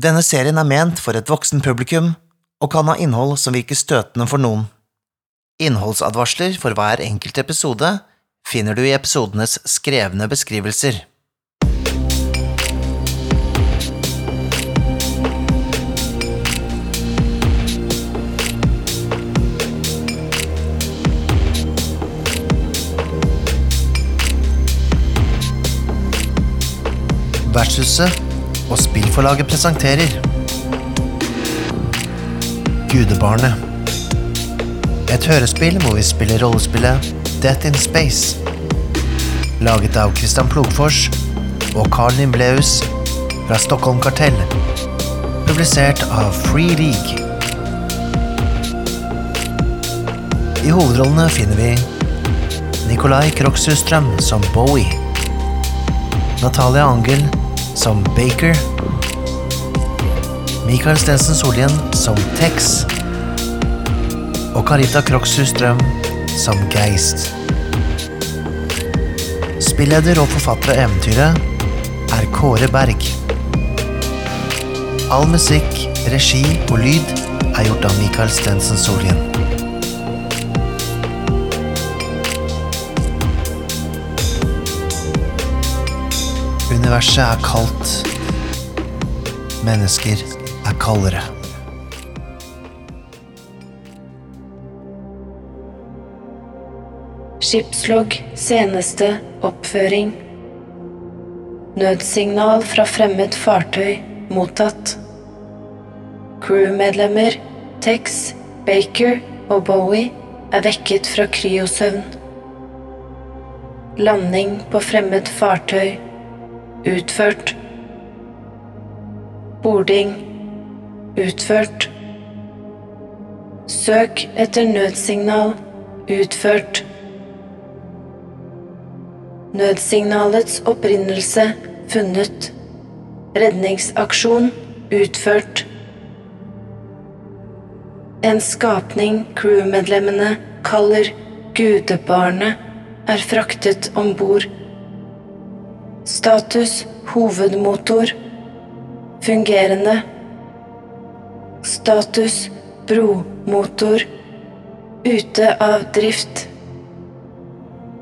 Denne serien er ment for et voksen publikum og kan ha innhold som virker støtende for noen. Innholdsadvarsler for hver enkelt episode finner du i episodenes skrevne beskrivelser. Vertshuset og spillforlaget presenterer Gudebarnet. Et hørespill hvor vi spiller rollespillet Death in Space. Laget av Christian Plogfors og Carl Nimbleus fra Stockholm Kartell. Publisert av Free League. I hovedrollene finner vi Nikolai Kroksustrøm som Bowie. Natalia Angel som Baker. Michael Stensen Solien som Tex. Og Carita Krokshus Strøm som Geist. Spilleder og forfatter av eventyret er Kåre Berg. All musikk, regi og lyd er gjort av Michael Stensen Solien. Universet er kaldt. Mennesker er kaldere. Skipslogg seneste oppføring. Nødsignal fra fremmed fartøy mottatt. Crewmedlemmer Tex, Baker og Bowie er vekket fra kryosøvn. Landing på fremmed fartøy utført. Bording utført. Søk etter nødsignal utført. Nødsignalets opprinnelse funnet. Redningsaksjon utført. En skapning crewmedlemmene kaller Gudebarnet, er fraktet om bord. Status hovedmotor fungerende. Status bromotor ute av drift.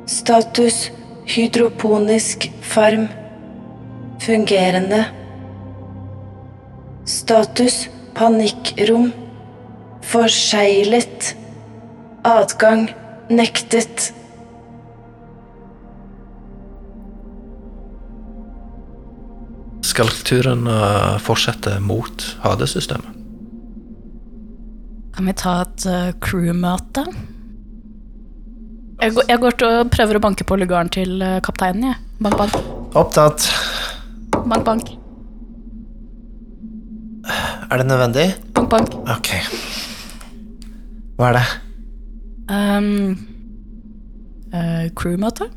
Status hydroponisk farm fungerende. Status panikkrom forseglet. Adgang nektet. Skal turen eh, fortsette mot HD-systemet. Kan vi ta et uh, crewmøte? Jeg, går- jeg går til og prøver å banke på lugaren til uh, kapteinen, jeg. Bank, bank. Opptatt. Bank, bank. Er det nødvendig? Bank, bank. Ok. Hva er det? Um, uh, crewmøte?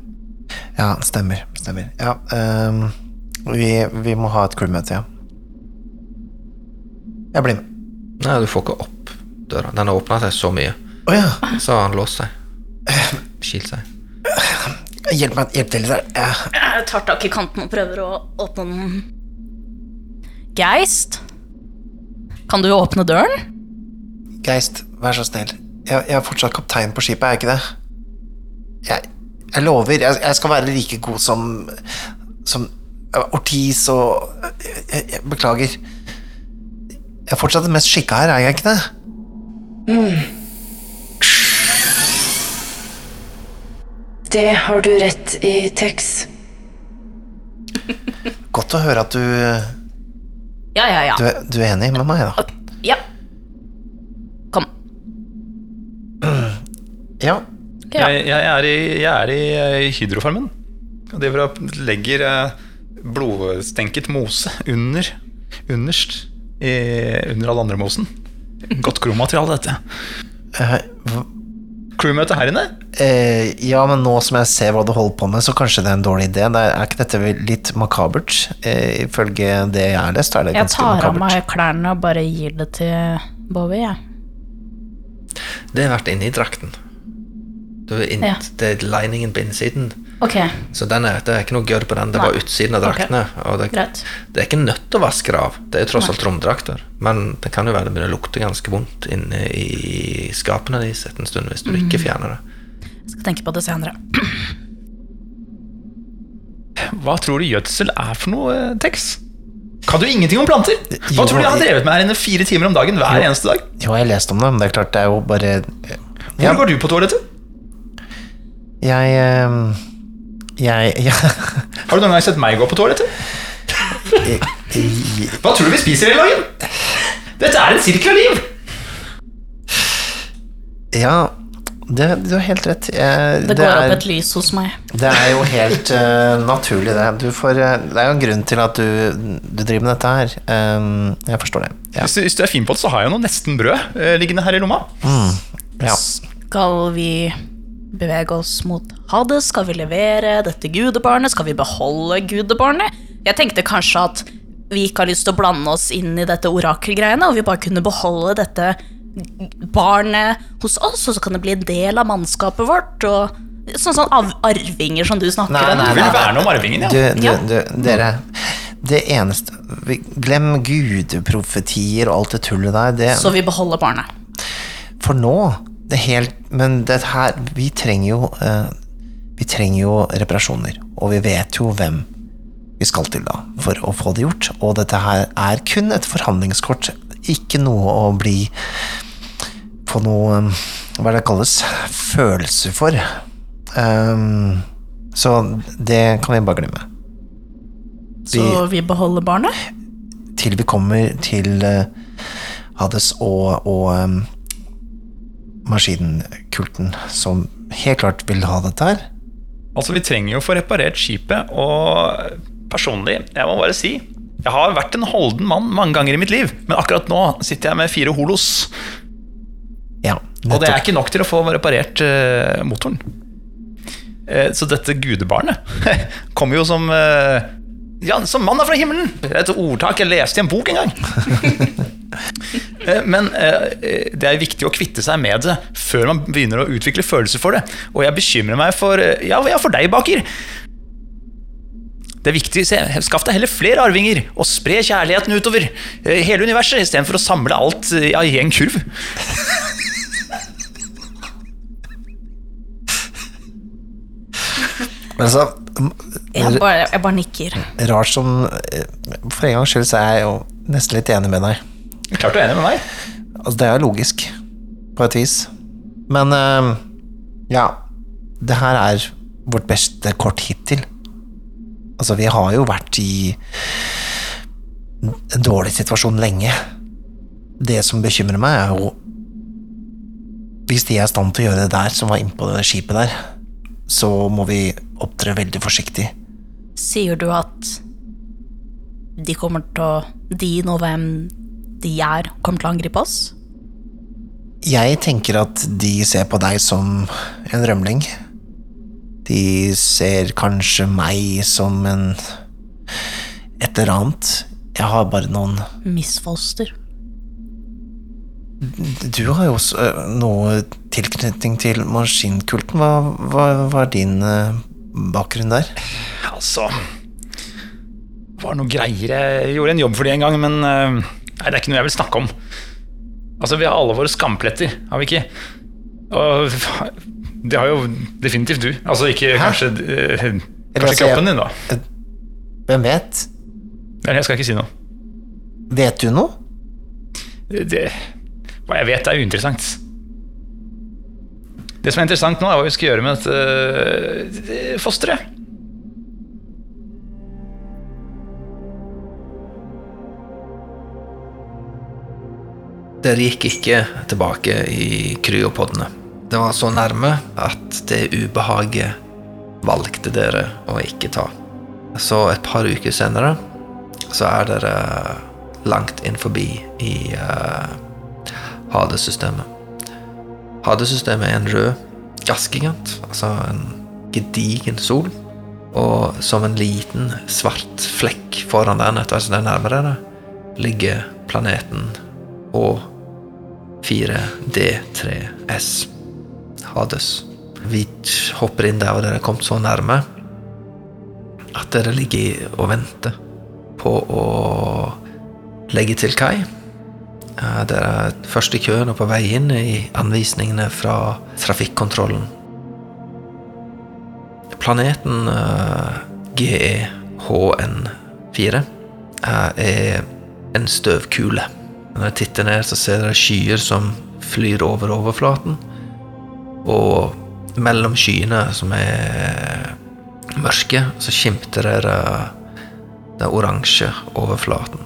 Ja, stemmer. Stemmer. Ja, ehm, vi, vi må ha et crewmøte, ja. Jeg blir med. Nei, du får ikke opp døra. Den har åpna seg så mye. Oh, ja. Så har han låst seg. Skilt seg. Hjelp meg. Hjelp til litt her. Ja. Jeg tar tak i kanten og prøver å åpne den. Geist? Kan du åpne døren? Geist, vær så snill. Jeg, jeg er fortsatt kaptein på skipet, er jeg ikke det? Jeg, jeg lover. Jeg, jeg skal være like god som Som Ortiz og jeg, jeg, Beklager. Jeg er fortsatt den mest skikka her, er jeg ikke det? Mm. Det har du rett i, Tex. Godt å høre at du, Ja, ja, ja. du, du er enig med meg, da. Ja. Kom. Ja. Ja. Jeg, jeg er i, jeg er i eh, hydrofarmen. Og driver og legger eh, blodstenket mose under, underst i, under all andre mosen. Godt kromateriale, dette. Eh, Crewmøte her inne? eh, ja, men nå som jeg ser hva du holder på med, så kanskje det er en dårlig idé. Det er, er ikke dette litt makabert? Eh, ifølge det jeg har lest, er det Jeg ganske tar av meg klærne og bare gir det til Bowie, jeg. Det har vært inni drakten. Liningen på innsiden. Okay. Så den er, det er ikke noe gørr på den, det er bare utsiden av draktene. Og det, det er ikke nødt til å vaske det av, det er tross alt romdrakter. Men det kan jo være det begynner å lukte ganske vondt inne i skapene deres etter en stund hvis du mm. ikke fjerner det. Jeg skal tenke på det senere. Hva tror du gjødsel er for noe, eh, Tex? Kan du ingenting om planter? Hva Jo, tror du jeg har drevet med her inne fire timer om dagen hver Jo. eneste dag? Jo, jeg har lest om det, men det er klart, det er jo bare Hvor går du på toalettet? Jeg eh, Jeg, jeg, Har du noen gang sett meg gå på toalettet? Hva tror du vi spiser hele dagen? Dette er en sirkel av liv! Ja, det, du har helt rett. Jeg, Det går er, opp et lys hos meg. Det er jo helt uh, naturlig, det. Du får, eh, det er jo en grunn til at du, du driver med dette her. Um, jeg forstår det. Ja. Hvis, du- hvis du er fin på det, så har jeg jo noe nesten brød uh, liggende her i lomma. ja. Skal vi bevege oss mot Hades? Skal vi levere dette gudebarnet? Skal vi beholde gudebarnet? Jeg tenkte kanskje at vi ikke har lyst til å blande oss inn i dette orakelgreiene, og vi bare kunne beholde dette barnet hos oss, og så kan det bli en del av mannskapet vårt, og sånn sånn av arvinger som du snakker Nei, om. nei, vil nei. verne om arvingen, ja. Du, du, du, dere Det eneste Glem gudeprofetier og alt det tullet der. Det, Så vi beholder barnet. For nå det helt, Men det her Vi trenger jo eh, Vi trenger jo reparasjoner, og vi vet jo hvem vi skal til da, for å få det gjort. Og dette her er kun et forhandlingskort, ikke noe å bli Få noe Hva er det det kalles? Følelser for. Um, så det kan vi bare glemme. Så vi beholder barnet? til vi kommer til uh, Hades og, og um, maskinkulten, som helt klart vil ha dette her. Altså, Vi trenger jo å få reparert skipet, og personlig, jeg må bare si Jeg har vært en holden mann mange ganger i mitt liv, men akkurat nå sitter jeg med fire holos. Ja, Og det er ikke nok til å få reparert eh, motoren. Eh, så dette gudebarnet kommer jo som uh, Ja, som manna fra himmelen! Det er et ordtak jeg leste i en bok en gang. Eh, Men eh, det er viktig å kvitte seg med det før man begynner å utvikle følelser for det. Og jeg bekymrer meg for eh, Ja, ja for deg, baker. Det er viktig, Skaff deg heller flere arvinger, og spre kjærligheten utover hele universet, istedenfor å samle alt ja, i en kurv. Men altså, Jeg bare, jeg bare nikker. rart som eh, For en gangs skyld så er jeg jo nesten litt enig med deg. Klart du er enig med meg? Altså, det er jo logisk, på et vis. Men uh, ja Det her er vårt beste kort hittil. Altså, vi har jo vært i en dårlig situasjon lenge. Det som bekymrer meg, er jo Hvis de er i stand til å gjøre det der, som var innpå det skipet der, så må vi opptre veldig forsiktig. Sier du at de kommer til å De og hvem de er, kommer til å angripe oss? Jeg tenker at de ser på deg som en rømling. De ser kanskje meg som en et eller annet. Jeg har bare noen Misfoster. Du har jo også øh, noe tilknytning til maskinkulten. Hva, hva var din øh, bakgrunn der? Altså Det var noe greier. Jeg gjorde en jobb for de en gang, men eh, nei, det er ikke noe jeg vil snakke om. Altså, Vi har alle våre skampletter, har vi ikke? Og det har jo definitivt du. Altså ikke kanskje eh, Kanskje altså, kroppen din, da. Hvem vet? Jeg skal ikke si noe. Vet du noe? Det, det, hva jeg vet, er uinteressant. Det som er interessant nå, er hva vi skal gjøre med dette eh, fosteret. Dere gikk ikke tilbake i kryopodene. Det var så nærme at det ubehaget valgte dere å ikke ta. Så et par uker senere så er dere langt inn forbi i uh, Hades-systemet. Hades-systemet er en rød gassgigant, altså en gedigen sol. Og som en liten svart flekk foran den, etter det nærmer deg, ligger planeten H4D3S. Hades. Vi hopper inn der hvor dere er kommet så nærme at dere ligger og venter på å legge til kai. Eh, Dere er først i køen og på vei inn i anvisningene fra trafikkontrollen. Planeten eh, GEHN4 er en støvkule. Når jeg titter ned, så ser dere skyer som flyr over overflaten. Og mellom skyene, som er mørke, så skimter dere den oransje overflaten.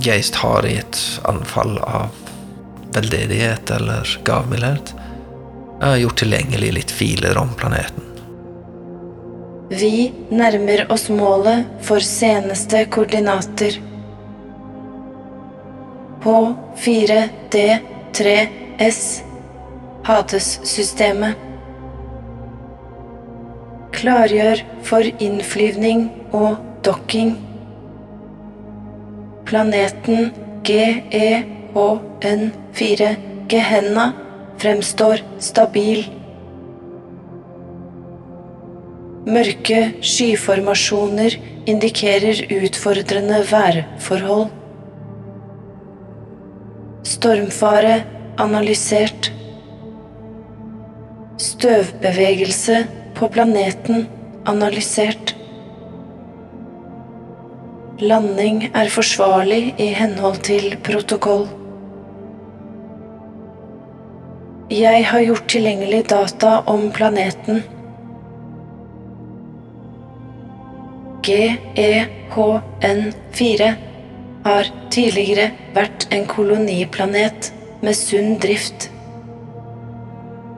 Geist har i et anfall av veldedighet eller gavmildhet gjort tilgjengelig litt filer om planeten. Vi nærmer oss målet for seneste koordinater. H4D3S Hades-systemet. Klargjør for innflyvning og dokking. Planeten GEHN4 Gehenna fremstår stabil. Mørke skyformasjoner indikerer utfordrende værforhold. Stormfare analysert. Støvbevegelse på planeten analysert. Landing er forsvarlig i henhold til protokoll. Jeg har gjort tilgjengelig data om planeten. GEHN4 har tidligere vært en koloniplanet med sunn drift.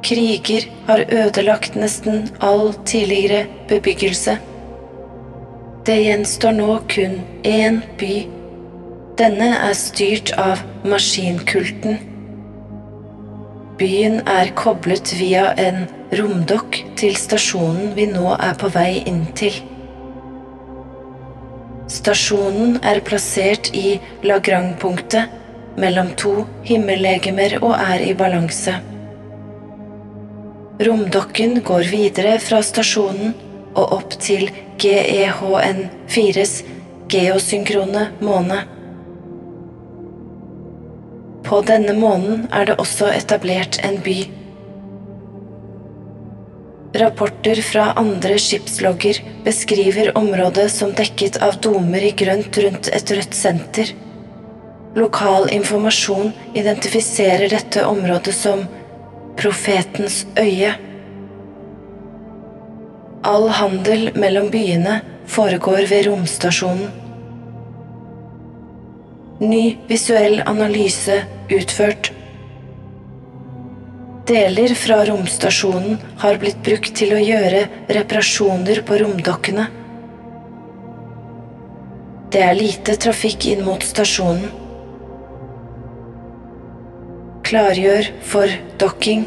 Kriger har ødelagt nesten all tidligere bebyggelse. Det gjenstår nå kun én by. Denne er styrt av maskinkulten. Byen er koblet via en romdokk til stasjonen vi nå er på vei inn til. Stasjonen er plassert i Lagrang-punktet mellom to himmellegemer og er i balanse. Romdokken går videre fra stasjonen og opp til GEHN4s geosynkrone måne. På denne månen er det også etablert en by. Rapporter fra andre skipslogger beskriver området som dekket av domer i grønt rundt et rødt senter. Lokal informasjon identifiserer dette området som Profetens øye. All handel mellom byene foregår ved romstasjonen. Ny visuell analyse utført. Deler fra romstasjonen har blitt brukt til å gjøre reparasjoner på romdokkene. Det er lite trafikk inn mot stasjonen. Klargjør for dokking.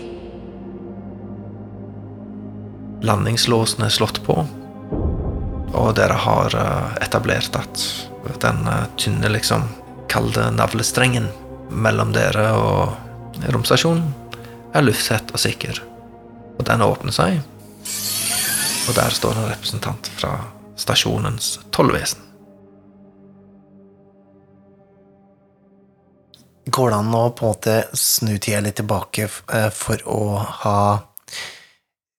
Landingslåsen er slått på, og dere har eh, etablert at den eh, tynne, liksom kalde navlestrengen mellom dere og romstasjonen er lufttett og sikker. Og den åpner seg, og der står en representant fra stasjonens tollvesen. Går det an å på en måte snu tida litt tilbake eh, for å ha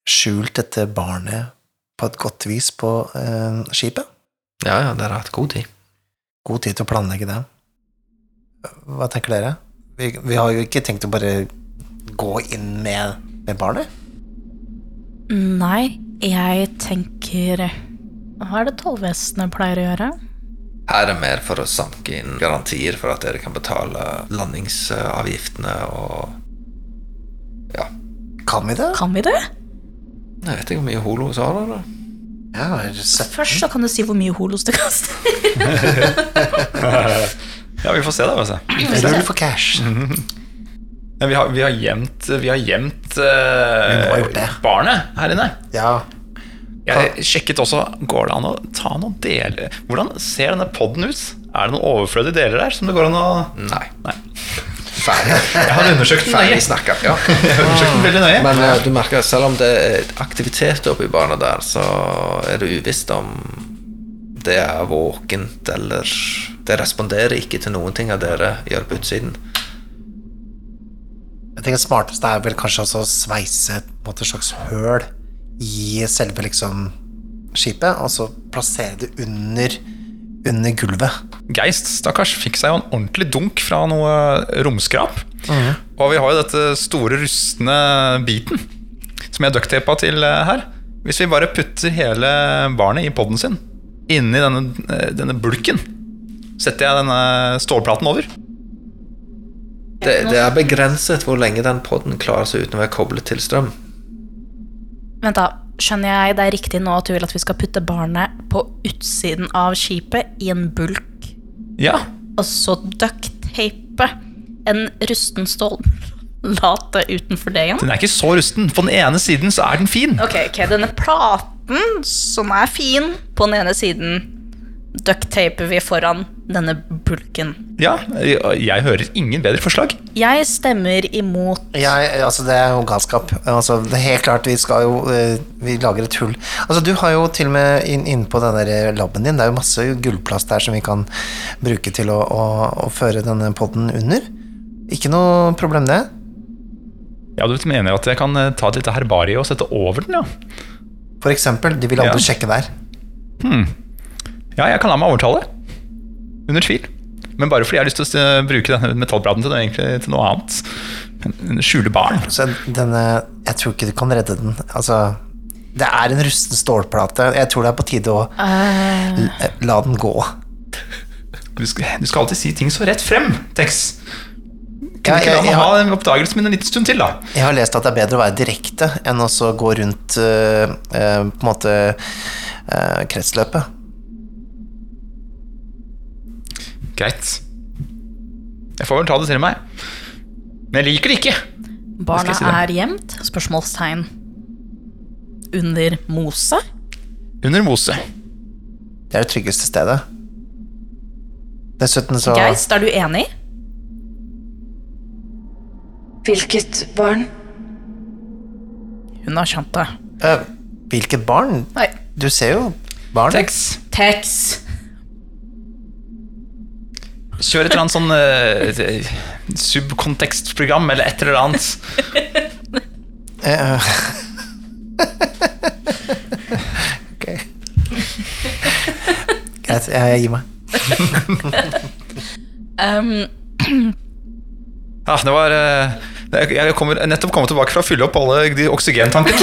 skjult dette barnet på et godt vis på eh, skipet? Ja, ja, dere har hatt god tid. God tid til å planlegge det. Hva tenker dere? Vi, vi har jo ikke tenkt å bare gå inn med, med barnet. Nei, jeg tenker Hva er det tollvesenet pleier å gjøre? Her er det mer for å sanke inn garantier for at dere kan betale landingsavgiftene og Ja. Kan vi det? Kan vi det? Jeg vet ikke hvor mye holo så har da. Ja, jeg har sett Først så kan du si hvor mye holos det kaster. Ja, vi får se, da. Altså. se. for cash. Ja, vi har, vi har gjemt, vi har gjemt uh, Vi det. barnet her inne. Ja. Jeg sjekket også Går det an å ta noen deler Hvordan ser denne podden ut? Er det noen overflødige deler der som det går an å Nei. Nei. Jeg har undersøkt Ferdig snakka. Ja. Jeg har undersøkt den veldig nøye. Men eh, du merker, selv om det er aktivitet oppe i bana der, så er det uvisst om det er våkent, eller Det responderer ikke til noen ting av dere gjør på utsiden. Jeg tenker Det smarteste er vel kanskje også å sveise et, slags høl i selve liksom skipet, og så plassere det under, under gulvet. Geist, stakkars, fikk seg jo en ordentlig dunk fra noe romskrap. Og vi har jo dette store, rustne biten som jeg ducktapa til eh, her. Hvis vi bare putter hele barnet i poden sin inni denne, eh, denne bulken, setter jeg denne stålplaten over. Det, det er begrenset hvor lenge den podden klarer seg uten å være koblet til strøm. Vent, da. Skjønner jeg det er riktig nå at du vil at vi skal putte barnet på utsiden av skipet i en bulk, Ja, og så ducktape en rusten stålplate utenfor det igjen? den er ikke så rusten. På den ene siden så er den fin. Ok, ok, denne platen som er fin på den ene siden, ducktaper vi foran denne bulken. Ja, jeg, jeg hører ingen bedre forslag. Jeg stemmer imot Jeg, altså det er jo galskap. Altså det er helt klart Vi skal jo eh, Vi lager et hull. Altså Du har jo til og med inn, på den der laben din Det er jo masse gullplast der som vi kan bruke til å, å, å føre denne podden under. Ikke noe problem, det. Ja, du mener at jeg kan eh, ta et lite herbarie og sette over den, ja? For eksempel. De vil aldri Ja. sjekke der. Ja, jeg kan la meg overtale. Under tvil. Men bare fordi jeg har lyst til å bruke denne metallbladen til, egentlig, til noe annet. En- Skjule barn. Så denne Jeg tror ikke du kan redde den. Altså Det er en rusten stålplate. Jeg tror det er på tide å uh. la den gå. Du skal, du skal alltid si ting så rett frem, Tex. Ja, Kunne ikke la meg ha har- en oppdagelse min en liten stund til, da? Jeg har lest at det er bedre å være direkte enn å så gå rundt øh, øh, på en måte øh, kretsløpet. Greit. Jeg får vel ta det til meg. Men jeg liker det ikke. Barna si det? er gjemt? Spørsmålstegn. Under mose? Under mose. Det er det tryggeste stedet. Dessuten så Geist, er du enig? Hvilket barn? Hun har skjønt det. Uh, Hvilket barn? Nei. Du ser jo barn. Tex, Tex. Kjør et eller annet sånn uh, subkontekstprogram eller et eller annet. Eh, ok. Greit, jeg gir meg. Um, Ja, det var eh, Jeg kommer nettopp kommet tilbake fra å fylle opp alle de oksygentankene.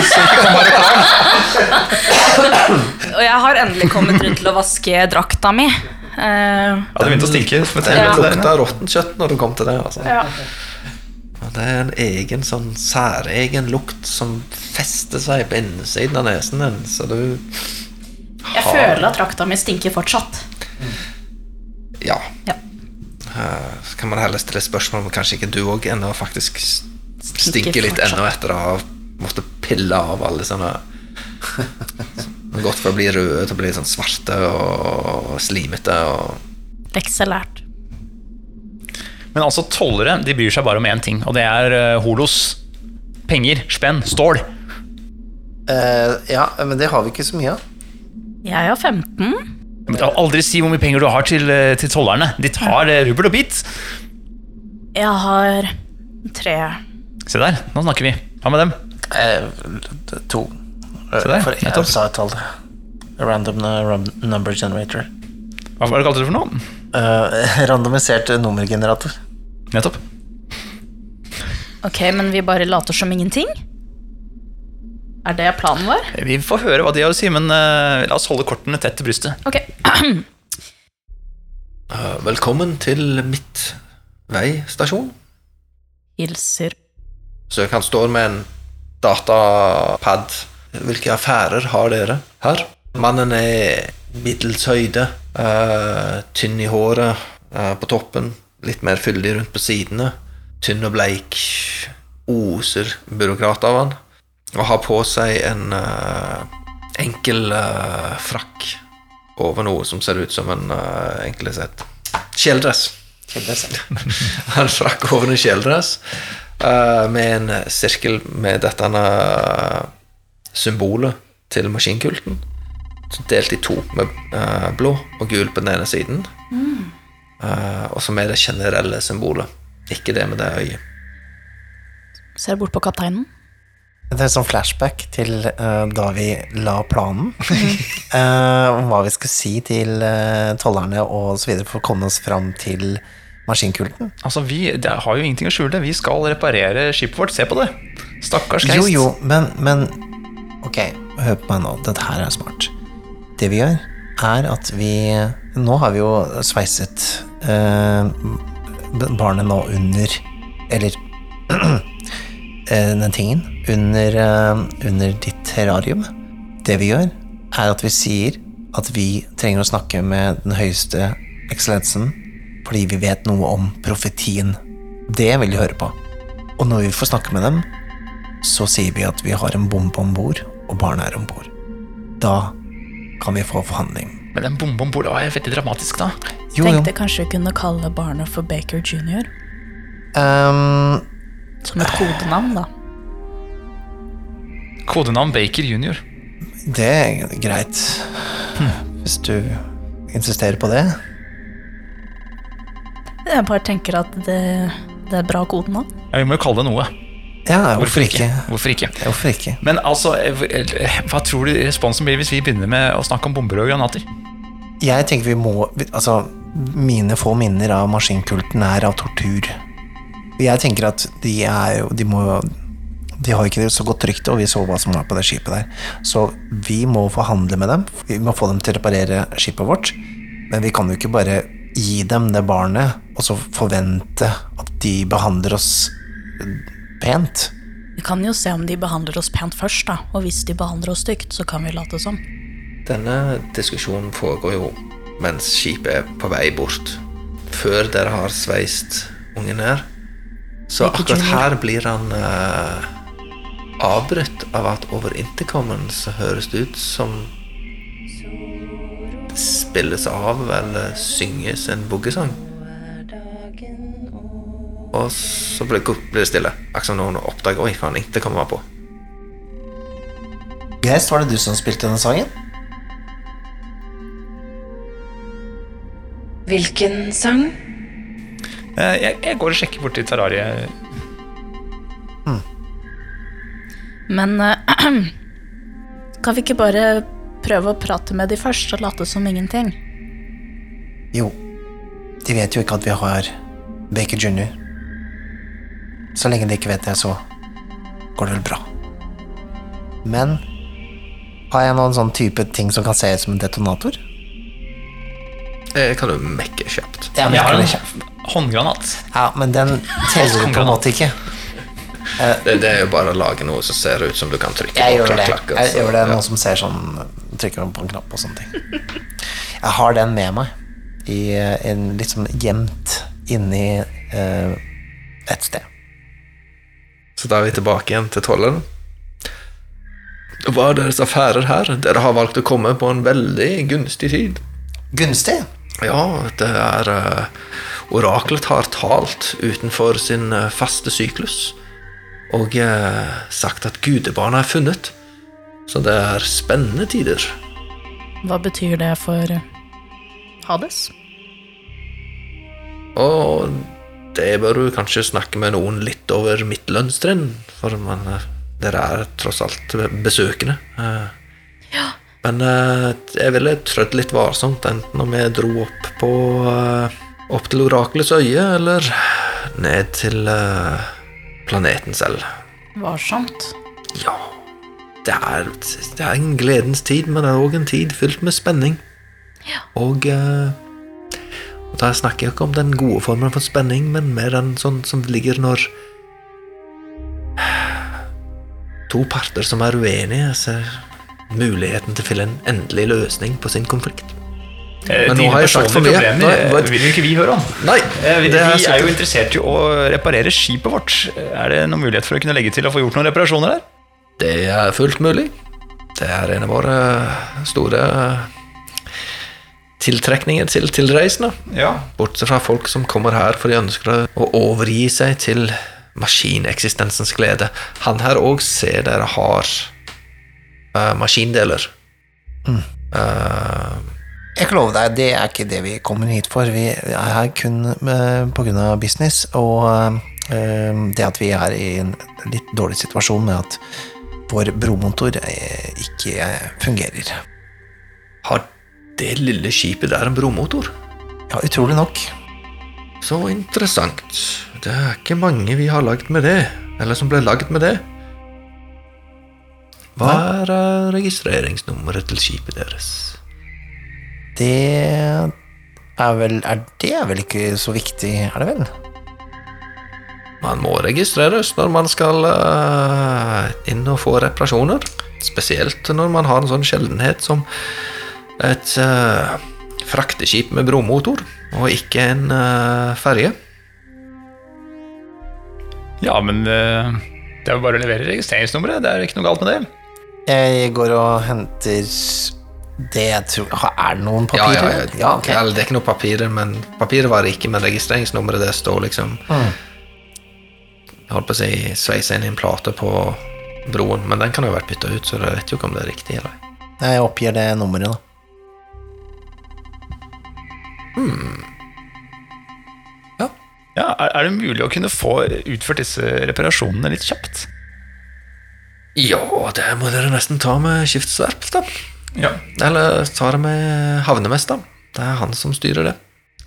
Og jeg har endelig kommet rundt til å vaske drakta mi. Eh, Ja, det begynte å stinke. Det inne. lukta råttent kjøtt når du kom til det. Altså. ja. Det er en egen sånn særegen lukt som fester seg på innsiden av nesen din, så du Jeg føler at drakta mi stinker fortsatt. Ja. Ja. Eh, Så kan man heller stille spørsmål om kanskje ikke du òg ennå faktisk stinker, stinker litt ennå etter å ha måttet pille av alle sånne har Gått fra å bli røde til å bli sånn svarte og slimete og Lekse. Men altså, tollere de bryr seg bare om én ting, og det er eh, holos. Penger, spenn, stål. Uh, ja, men det har vi ikke så mye av. Jeg har 15. Men Aldri si hvor mye penger du har til, eh, til tollerne. De tar rubbel og bit. Jeg har tre. Se der, nå snakker vi. Hva med dem? Eh, to. Der, For jeg nettopp. sa et tall. Random number generator. Hva var det kalte du det for noe? Uh, randomisert nummergenerator. Nettopp. Ok, men vi bare later som ingenting? Er det planen vår? Vi får høre hva de har å si, men uh, la oss holde kortene tett til brystet. Ok. Uh, Velkommen til Midtveistasjon. Hilser. Så han står med en datapad. Hvilke affærer har dere her? Mannen er middels høyde, uh, tynn i håret uh, på toppen, litt mer fyldig rundt på sidene. Tynn og bleik, oser byråkrat av han. Og har på seg en uh, enkel frakk over noe som ser ut som en uh, enkel sett kjeledress. en. Han frakk over en kjeledress med en sirkel med dette eh, symbolet til maskinkulten. Delt i to, med uh, blå og gul på den ene siden. Eh, og som er det generelle symbolet. Ikke det med det øyet. Ser bort på kapteinen. Det er en sånn flashback til uh, da vi la planen. Mm. om hva vi skulle si til uh, tollerne og så videre for å komme oss fram til maskinkulten. Altså, vi det har jo ingenting å skjule. Vi skal reparere skipet vårt. Se på det. Stakkars geist. Jo, jo, men, men Ok, hør på meg nå. Dette her er smart. Det vi gjør, er at vi Nå har vi jo sveiset eh, barnet nå under Eller eh, den tingen under, eh, under ditt terrarium. Det vi gjør, er at vi sier at vi trenger å snakke med den høyeste eksellensen fordi vi vet noe om profetien. Det vil de høre på. Og når vi får snakke med dem, så sier vi at vi har en bombe om bord, og barna er om bord. Da kan vi få forhandling. Men den bomba om bord var veldig dramatisk, da. Jo, jo. Tenkte kanskje vi kunne kalle barnet for Baker Jr. Um, Som et kodenavn, da. Kodenavn Baker Jr. det er greit. Hvis du insisterer på det. Jeg bare tenker at det, det er bra kodenavn. Ja, vi må jo kalle det noe. Ja, hvorfor ikke? Hvorfor ikke? Hvorfor ikke? Men altså, hva tror du responsen blir hvis vi begynner med å snakke om bomber og granater? Jeg tenker vi må Altså, mine få minner av maskinkulten er av tortur. Jeg tenker at de er jo De må jo De har ikke så godt rykte, og vi så hva som var på det skipet der. Så vi må forhandle med dem. Vi må få dem til å reparere skipet vårt. Men vi kan jo ikke bare gi dem det barnet, og så forvente at de behandler oss pent. Vi kan jo se om de behandler oss pent først, da. Og hvis de behandler oss stygt, så kan vi late som. Denne diskusjonen foregår jo mens skipet er på vei bort. Før dere har sveist ungen her. Så akkurat her blir han uh, avbrutt av at over intercomen så høres det ut som spilles av eller synges en boogesang. Og så ble det stille. Akkurat som noen oppdager Oi, faen, det kommer var på. Geist, var det du som spilte denne sangen? Hvilken sang? Eh, Jeg, jeg går og sjekker borti terrariet. Men uh, kan vi ikke bare prøve å prate med de først og late som ingenting? Jo, de vet jo ikke at vi har Baker Jr. Så lenge de ikke vet det, så går det vel bra. Men har jeg noen sånn type ting som kan se ut som en detonator? Jeg kan jo mekke kjapt. Ja, Jeg har en håndgranat. ja, men den teller på en måte ikke. Det, det er jo bare å lage noe som ser ut som du kan trykke Jeg på. gjør det. klakk, klakk, Jeg altså. gjør det Ja. noe som ser sånn Trykker på en knapp og sånne ting. Jeg har den med meg i eh, en litt sånn gjemt inni uh, et sted. Så da er vi tilbake igjen til tolleren. Hva er deres affærer her? Dere har valgt å komme på en veldig gunstig tid. Gunstig. Ja, det er uh, Oraklet har talt utenfor sin uh, faste syklus og uh, sagt at gudebarna er funnet. Så det er spennende tider. Hva betyr det for Hades? Og det bør du kanskje snakke med noen litt over mitt lønnstrinn, for man, eh, dere er tross alt besøkende. Ja. Men eh, jeg ville trødd litt varsomt, enten om jeg dro opp på eh, Opp til orakelets øye, eller ned til eh, planeten selv. Varsomt. Ja, det er, det er en gledens tid, men det er òg en tid fylt med spenning. Ja. Og, eh, og da snakker jeg ikke om den gode formen for spenning, men mer den sånn som ligger når to parter som er uenige, ser muligheten til å finne en endelig løsning på sin konflikt. Eh, Men nå har jeg sagt for mye. Nå- eh, vil ikke vi høre om. Nei, Eh, Vi, er vi er jo interessert i å reparere skipet vårt. Er det noen mulighet for å kunne legge til å få gjort noen reparasjoner der? Det er fullt mulig. Det er en av våre store tiltrekninger til tilreisende. Ja. Bortsett fra folk som kommer her for de ønsker å overgi seg til maskineksistensens glede. Han her òg ser dere har uh, maskindeler. Eh, Jeg kan love deg, det er ikke det vi kommer hit for. Vi er her kun eh, på grunn av business, og eh, det at vi er i en litt dårlig situasjon med at vår bromotor eh, ikke eh, fungerer. har det lille skipet der en bromotor? Ja, utrolig nok. Så interessant. Det er ikke mange vi har lagd med det, eller som ble lagd med det. Hva er eh, registreringsnummeret til skipet deres? Det er vel er Det er vel ikke så viktig, er det vel? Man må registreres når man skal eh, inn og få reparasjoner. Spesielt når man har en sånn sjeldenhet som et uh, frakteskip med bromotor, og ikke en uh, ferge. ja, men uh, det er jo bare å levere registreringsnummeret. Det er ikke noe galt med det. Jeg går og henter det jeg tror Er det noen Ja, papirer? ja, ja. ja okay. Det er ikke noe papirer, men papiret var det ikke, men registreringsnummeret det står liksom Mm. Jeg holdt på å si sveisa inn i en plate på broen, men den kan jo ha vært bytta ut, så jeg vet jo ikke om det er riktig eller Jeg oppgir det nummeret, da. Ja, er, er det mulig å kunne få utført disse reparasjonene litt kjapt? Ja, det må dere nesten ta med skiftsverp, da. Ja, Eller ta det med havnemester. Det er han som styrer det.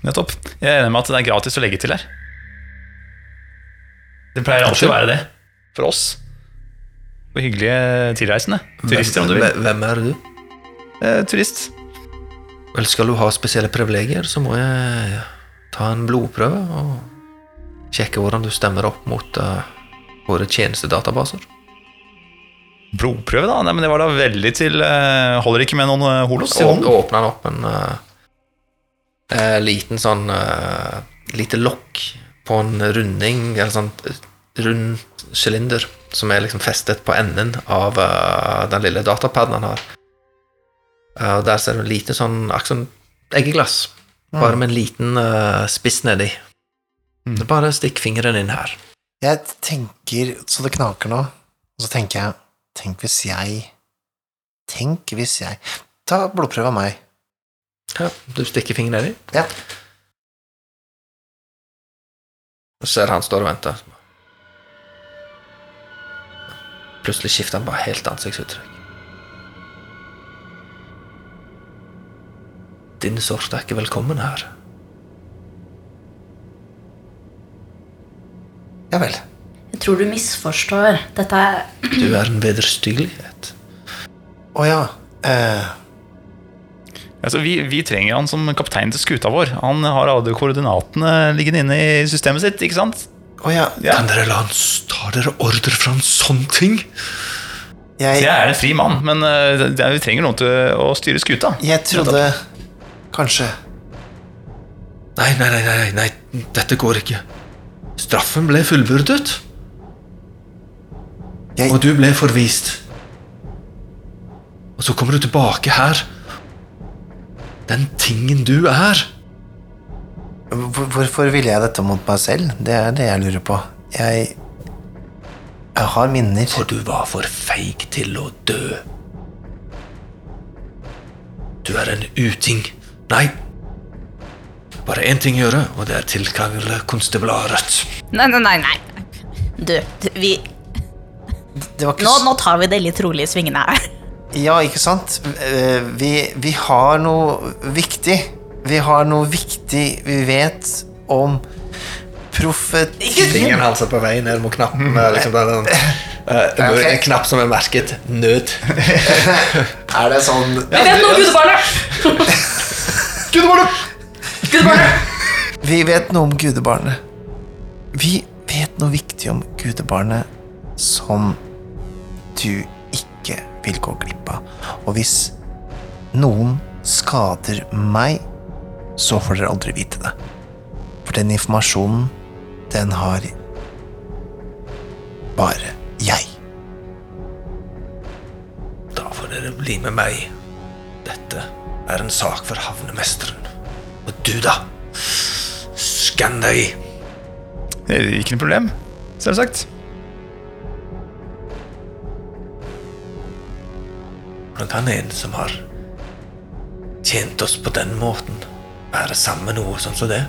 nettopp. Jeg er enig med at det er gratis å legge til her. Det pleier alltid å være det. For oss. For hyggelige tilreisende. Turister. Hvem- Hvem er du? Eh, turist. Vel, skal du ha spesielle privilegier, så må jeg ta en blodprøve og sjekke hvordan du stemmer opp mot uh, våre tjenestedatabaser. Blodprøve, da? Nei, men det var da veldig til uh, Holder ikke med noen uh, holos i hånden? Åpne han opp en uh, liten sånn lite lokk på en runding, eller sånn rund sylinder, som er liksom festet på enden av den lille datapaden han har. Eh, og der ser du en lite sånn akkurat som eggeglass, bare med en liten uh, spiss nedi. Mm. Bare stikk fingeren inn her. Jeg tenker så det knaker nå, og så tenker jeg Tenk hvis jeg Tenk hvis jeg Ta blodprøve av meg. Ja, du stikker fingeren nedi. Ja. Og ser han står og venter. Plutselig skifter han bare helt ansiktsuttrykk. Din sort er ikke velkommen her. Ja vel. Jeg tror du misforstår. Dette er Du er en vederstyggelighet. Å ja. Eh, Altså, vi, vi trenger han som kaptein til skuta vår. Han har alle koordinatene liggende inne i systemet sitt, ikke sant? å ja. Ja. Kan dere la han ta dere ordre fra en sånn ting? Jeg, Jeg er en fri mann, men uh, vi trenger noen til å styre skuta. jeg trodde kanskje Nei, nei, nei, nei, nei, dette går ikke. Straffen ble fullbyrdet, jeg, og du ble forvist. Og så kommer du tilbake her. Den tingen du er. Hvorfor ville jeg dette mot meg selv? Det er det jeg lurer på. Jeg Jeg har minner. For du var for feig til å dø. Du er en uting. Nei. Bare én ting å gjøre, og det er tilkalle konstabularet. Nei, nei, nei. nei. Du, du vi Det var ikke nå, nå tar vi det litt rolig i svingene her. Ja, ikke sant? Eh, Vi, vi har noe viktig. Vi har noe viktig vi vet om profetien. Fingeren hans er på vei ned mot knappen. Liksom den, eh, Ok. En knapp som er merket 'nød'. Er det sånn Vi vet noe om gudebarnet! Gudebarnet! Gudebarnet! Vi vet noe om gudebarnet. Vi vet noe viktig om gudebarnet som du ikke vil gå glipp av. Og hvis noen skader meg, så får dere aldri vite det. For den informasjonen, den har bare jeg. Da får dere bli med meg. Dette er en sak for havnemesteren. Og du, da? Skann deg. Det er Ikke noe problem, selvsagt. Hvordan kan en som har tjent oss på den måten, være sammen med noe sånn som det?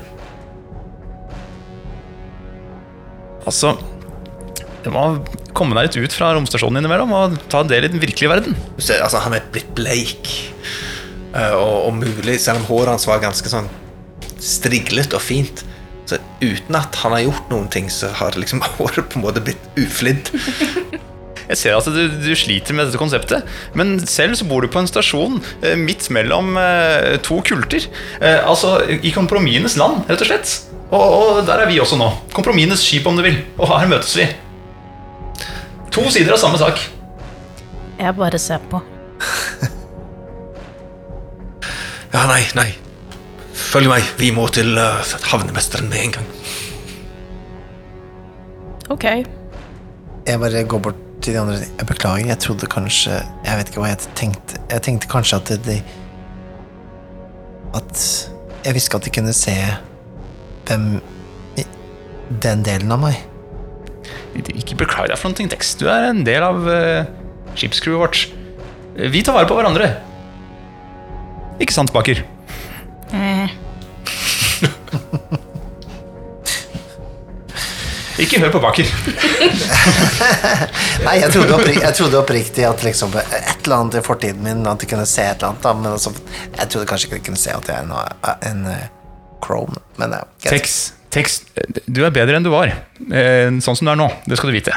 Altså Det må komme deg litt ut fra romstasjonen innimellom og ta en del i den virkelige verden. Du ser, altså, han er blitt bleik. Eh, og, og mulig, selv om håret hans var ganske sånn striglet og fint, så uten at han har gjort noen ting, så har liksom håret på en måte blitt uflidd. Jeg ser at du, du sliter med dette konseptet, men selv så bor du på en stasjon eh, midt mellom eh, to kulter. Eh, altså i kompromissenes land, rett og slett. Og, og der er vi også nå. Kompromissenes skip, om du vil. Og her møtes vi. To sider av samme sak. Jeg bare ser på. Ja, nei, nei. Følg meg. Vi må til uh, havnemesteren med en gang. Ok. Jeg bare går bort til de andre. Jeg beklager, jeg trodde kanskje Jeg vet ikke hva jeg tenkte. Jeg tenkte kanskje at de At jeg visste at de kunne se hvem i den delen av meg. Ikke beklag deg for noe, Tex. Du er en del av uh, skipscrewet vårt. Vi tar vare på hverandre. Ikke sant, Baker? Eh, Ikke hør på Baker. Nei, jeg trodde, opprik jeg trodde oppriktig at liksom et eller annet i fortiden min At jeg kunne se et eller annet, da. Men altså, jeg trodde kanskje ikke de kunne se at jeg er en, en eh, Chrome. Men. Tex, Tex, du er bedre enn du var. Eh, Sånn som du er nå. Det skal du vite.